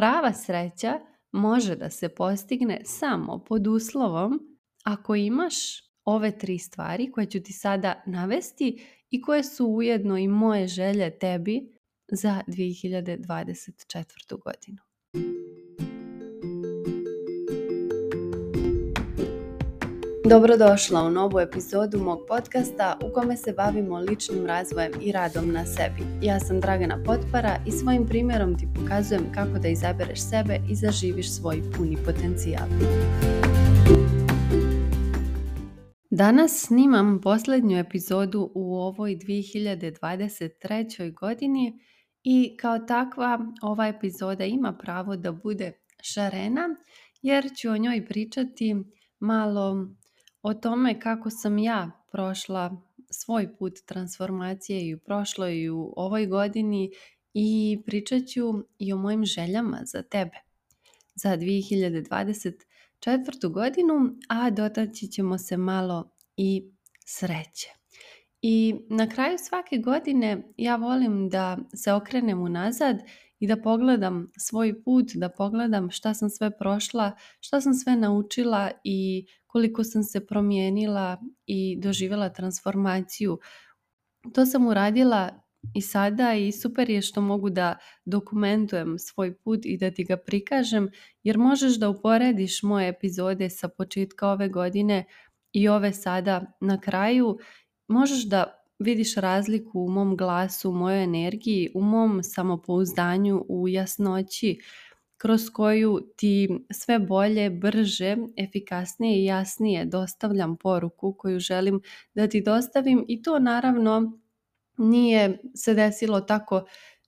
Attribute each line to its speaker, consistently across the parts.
Speaker 1: Prava sreća može da se postigne samo pod uslovom ako imaš ove tri stvari koje ću ti sada navesti i koje su ujedno i moje želje tebi za 2024. godinu. Dobrodošla u novu epizodu mog podcasta u kome se bavimo ličnim razvojem i radom na sebi. Ja sam Dragana Potpara i svojim primjerom ti pokazujem kako da izabereš sebe i zaživiš svoj puni potencijal. Danas snimam posljednju epizodu u ovoj 2023. godini i kao takva ova epizoda ima pravo da bude šarena jer ću o njoj pričati malo o tome kako sam ja prošla svoj put transformacije i u prošloj i u ovoj godini i pričat ću i o mojim željama za tebe za 2024. godinu, a dotaći ćemo se malo i sreće. I na kraju svake godine ja volim da se okrenem unazad i da pogledam svoj put, da pogledam šta sam sve prošla, šta sam sve naučila i koliko sam se promijenila i doživjela transformaciju. To sam uradila i sada i super je što mogu da dokumentujem svoj put i da ti ga prikažem jer možeš da uporediš moje epizode sa početka ove godine i ove sada na kraju. Možeš da vidiš razliku u mom glasu, u mojoj energiji, u mom samopouzdanju, u jasnoći kroz koju ti sve bolje, brže, efikasnije i jasnije dostavljam poruku koju želim da ti dostavim i to naravno nije se desilo tako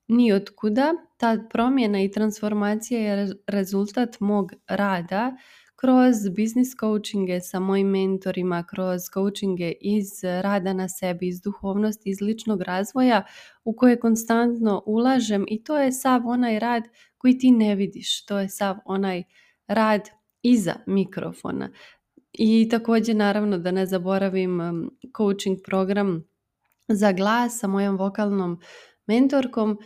Speaker 1: ni od kuda. Ta promjena i transformacija je rezultat mog rada kroz biznis coachinge sa mojim mentorima, kroz coachinge iz rada na sebi, iz duhovnosti, iz ličnog razvoja u koje konstantno ulažem i to je sav onaj rad koji ti ne vidiš, to je sav onaj rad iza mikrofona. I također naravno da ne zaboravim um, coaching program za glas sa mojom vokalnom mentorkom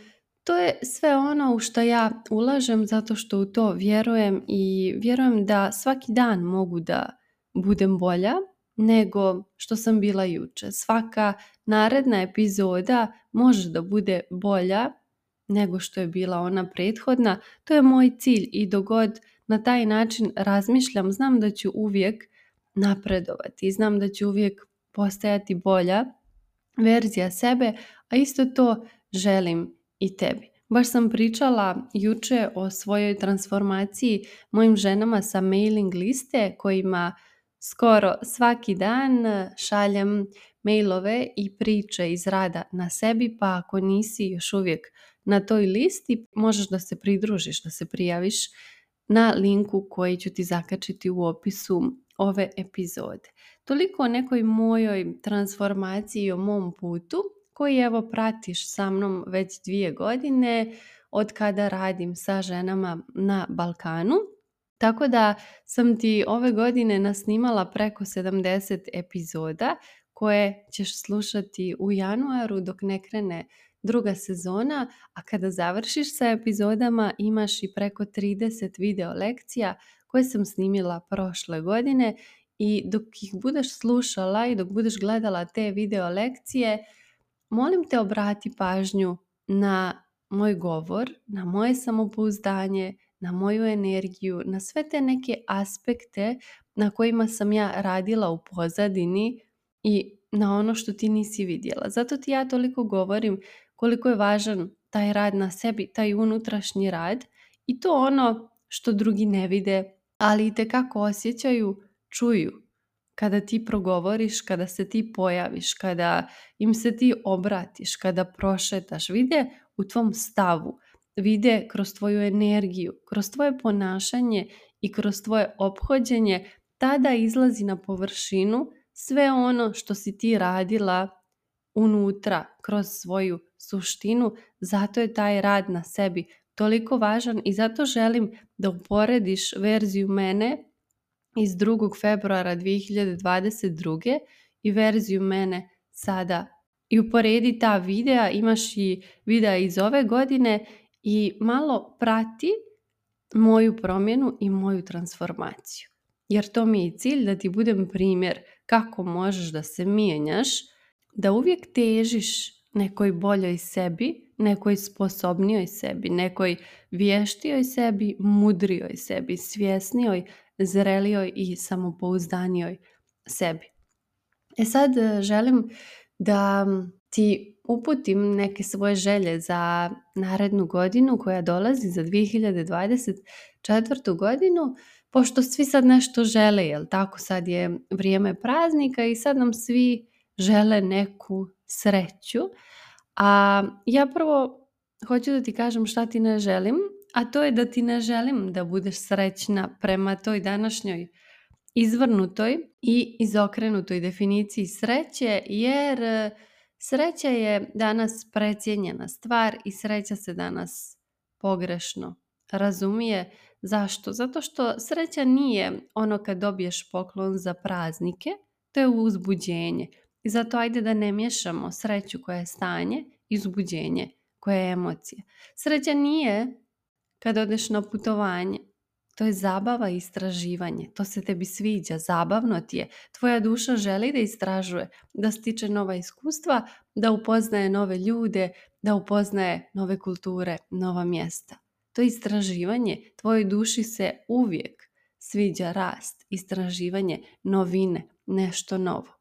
Speaker 1: to je sve ono u što ja ulažem zato što u to vjerujem i vjerujem da svaki dan mogu da budem bolja nego što sam bila juče. Svaka naredna epizoda može da bude bolja nego što je bila ona prethodna. To je moj cilj i dogod na taj način razmišljam, znam da ću uvijek napredovati znam da ću uvijek postajati bolja verzija sebe, a isto to želim i tebi. Baš sam pričala juče o svojoj transformaciji mojim ženama sa mailing liste kojima skoro svaki dan šaljem mailove i priče iz rada na sebi, pa ako nisi još uvijek na toj listi, možeš da se pridružiš, da se prijaviš na linku koji ću ti zakačiti u opisu ove epizode. Toliko o nekoj mojoj transformaciji i o mom putu koji evo pratiš sa mnom već dvije godine od kada radim sa ženama na Balkanu. Tako da sam ti ove godine nasnimala preko 70 epizoda koje ćeš slušati u januaru dok ne krene druga sezona, a kada završiš sa epizodama imaš i preko 30 video lekcija koje sam snimila prošle godine i dok ih budeš slušala i dok budeš gledala te video lekcije, molim te obrati pažnju na moj govor, na moje samopouzdanje, na moju energiju, na sve te neke aspekte na kojima sam ja radila u pozadini i na ono što ti nisi vidjela. Zato ti ja toliko govorim koliko je važan taj rad na sebi, taj unutrašnji rad i to ono što drugi ne vide, ali i kako osjećaju, čuju kada ti progovoriš, kada se ti pojaviš, kada im se ti obratiš, kada prošetaš, vide u tvom stavu, vide kroz tvoju energiju, kroz tvoje ponašanje i kroz tvoje ophođenje, tada izlazi na površinu sve ono što si ti radila unutra, kroz svoju suštinu, zato je taj rad na sebi toliko važan i zato želim da uporediš verziju mene iz 2. februara 2022. i verziju mene sada i uporedi ta videa, imaš i videa iz ove godine i malo prati moju promjenu i moju transformaciju. Jer to mi je i cilj da ti budem primjer kako možeš da se mijenjaš, da uvijek težiš nekoj boljoj sebi, nekoj sposobnijoj sebi, nekoj vještijoj sebi, mudrijoj sebi, svjesnijoj zrelijoj i samopouzdanijoj sebi. E sad e, želim da ti uputim neke svoje želje za narednu godinu koja dolazi za 2024. godinu, pošto svi sad nešto žele, jel tako sad je vrijeme praznika i sad nam svi žele neku sreću. A ja prvo hoću da ti kažem šta ti ne želim a to je da ti ne želim da budeš srećna prema toj današnjoj izvrnutoj i izokrenutoj definiciji sreće, jer e, sreća je danas precijenjena stvar i sreća se danas pogrešno razumije. Zašto? Zato što sreća nije ono kad dobiješ poklon za praznike, to je uzbuđenje. I zato ajde da ne mješamo sreću koja je stanje i uzbuđenje koja je emocija. Sreća nije kad odeš na putovanje. To je zabava i istraživanje. To se tebi sviđa, zabavno ti je. Tvoja duša želi da istražuje, da stiče nova iskustva, da upoznaje nove ljude, da upoznaje nove kulture, nova mjesta. To istraživanje tvojoj duši se uvijek sviđa rast, istraživanje, novine, nešto novo.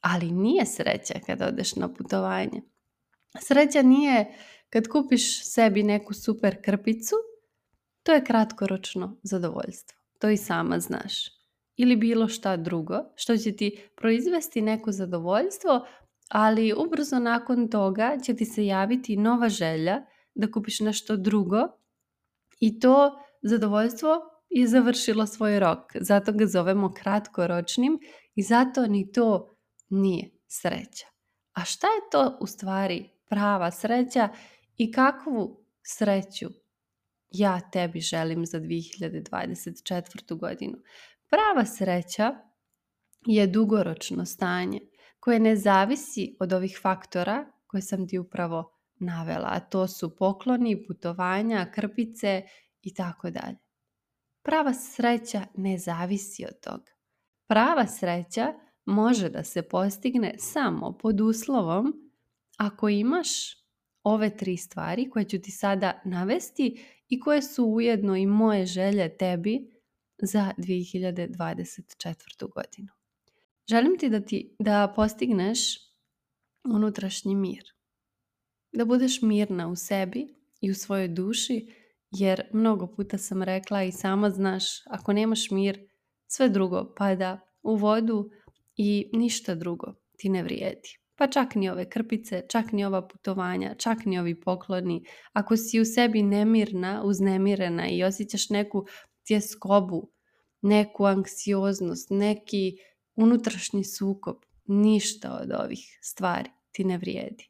Speaker 1: Ali nije sreća kad odeš na putovanje. Sreća nije Kad kupiš sebi neku super krpicu, to je kratkoročno zadovoljstvo. To i sama znaš. Ili bilo šta drugo što će ti proizvesti neko zadovoljstvo, ali ubrzo nakon toga će ti se javiti nova želja da kupiš nešto drugo i to zadovoljstvo je završilo svoj rok. Zato ga zovemo kratkoročnim i zato ni to nije sreća. A šta je to u stvari prava sreća I kakvu sreću ja tebi želim za 2024. godinu. Prava sreća je dugoročno stanje koje ne zavisi od ovih faktora koje sam ti upravo navela, a to su pokloni, putovanja, krpice i tako dalje. Prava sreća ne zavisi od toga. Prava sreća može da se postigne samo pod uslovom ako imaš ove tri stvari koje ću ti sada navesti i koje su ujedno i moje želje tebi za 2024. godinu. Želim ti da, ti, da postigneš unutrašnji mir. Da budeš mirna u sebi i u svojoj duši, jer mnogo puta sam rekla i sama znaš, ako nemaš mir, sve drugo pada u vodu i ništa drugo ti ne vrijedi pa čak ni ove krpice, čak ni ova putovanja, čak ni ovi pokloni. Ako si u sebi nemirna, uznemirena i osjećaš neku tjeskobu, neku anksioznost, neki unutrašnji sukob, ništa od ovih stvari ti ne vrijedi.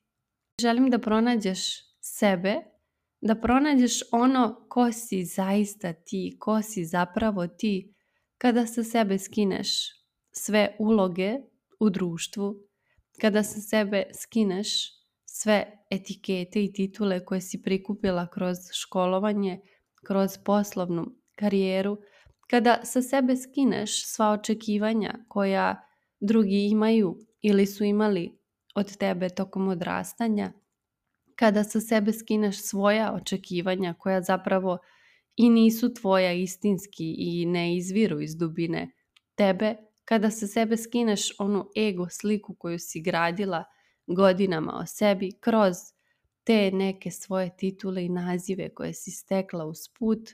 Speaker 1: Želim da pronađeš sebe, da pronađeš ono ko si zaista ti, ko si zapravo ti, kada sa sebe skineš sve uloge u društvu, kada sa sebe skineš sve etikete i titule koje si prikupila kroz školovanje, kroz poslovnu karijeru, kada sa sebe skineš sva očekivanja koja drugi imaju ili su imali od tebe tokom odrastanja, kada sa sebe skineš svoja očekivanja koja zapravo i nisu tvoja istinski i ne izviru iz dubine tebe, kada sa sebe skineš onu ego sliku koju si gradila godinama o sebi kroz te neke svoje titule i nazive koje si stekla uz put,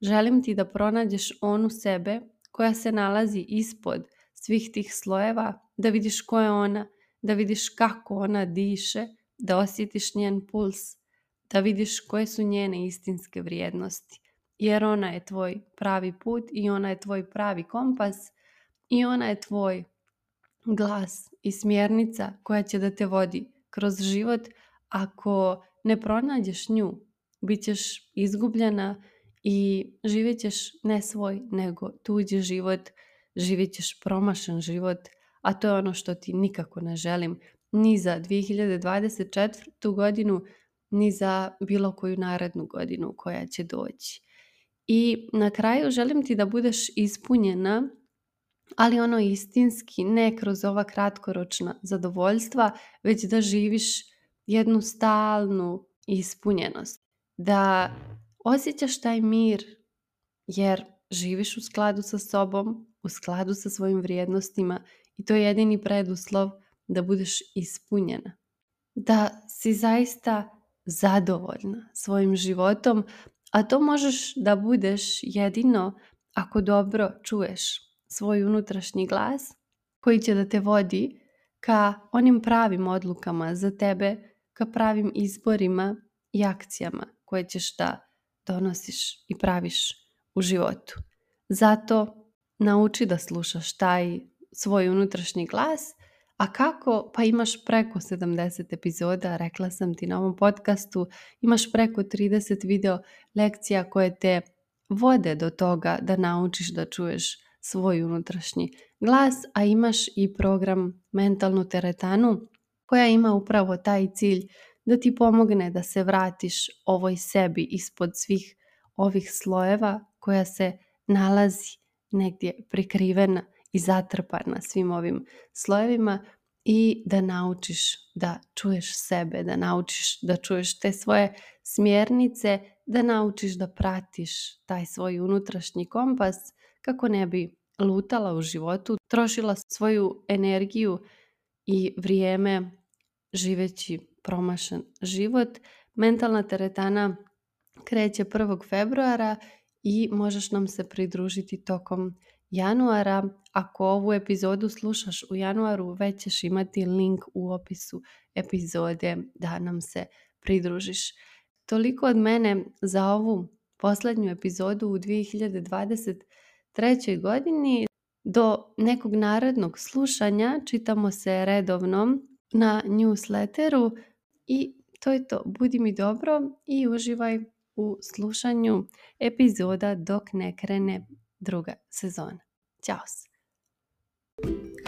Speaker 1: želim ti da pronađeš onu sebe koja se nalazi ispod svih tih slojeva, da vidiš ko je ona, da vidiš kako ona diše, da osjetiš njen puls, da vidiš koje su njene istinske vrijednosti. Jer ona je tvoj pravi put i ona je tvoj pravi kompas i ona je tvoj glas i smjernica koja će da te vodi kroz život. Ako ne pronađeš nju, bit ćeš izgubljena i živjet ćeš ne svoj, nego tuđi život, živjet ćeš promašen život, a to je ono što ti nikako ne želim ni za 2024. godinu, ni za bilo koju narednu godinu koja će doći. I na kraju želim ti da budeš ispunjena ali ono istinski ne kroz ova kratkoročna zadovoljstva, već da živiš jednu stalnu ispunjenost. Da osjećaš taj mir jer živiš u skladu sa sobom, u skladu sa svojim vrijednostima i to je jedini preduslov da budeš ispunjena. Da si zaista zadovoljna svojim životom, a to možeš da budeš jedino ako dobro čuješ svoj unutrašnji glas koji će da te vodi ka onim pravim odlukama za tebe, ka pravim izborima i akcijama koje ćeš da donosiš i praviš u životu. Zato nauči da slušaš taj svoj unutrašnji glas, a kako? Pa imaš preko 70 epizoda, rekla sam ti na ovom podcastu, imaš preko 30 video lekcija koje te vode do toga da naučiš da čuješ svoj unutrašnji glas, a imaš i program mentalnu teretanu koja ima upravo taj cilj da ti pomogne da se vratiš ovoj sebi ispod svih ovih slojeva koja se nalazi negdje prikrivena i zatrpana svim ovim slojevima i da naučiš da čuješ sebe, da naučiš da čuješ te svoje smjernice, da naučiš da pratiš taj svoj unutrašnji kompas kako ne bi lutala u životu, trošila svoju energiju i vrijeme živeći promašen život. Mentalna teretana kreće 1. februara i možeš nam se pridružiti tokom januara. Ako ovu epizodu slušaš u januaru, već ćeš imati link u opisu epizode da nam se pridružiš. Toliko od mene za ovu posljednju epizodu u 2020 trećoj godini. Do nekog narednog slušanja čitamo se redovno na newsletteru i to je to. Budi mi dobro i uživaj u slušanju epizoda dok ne krene druga sezona. Ćao se!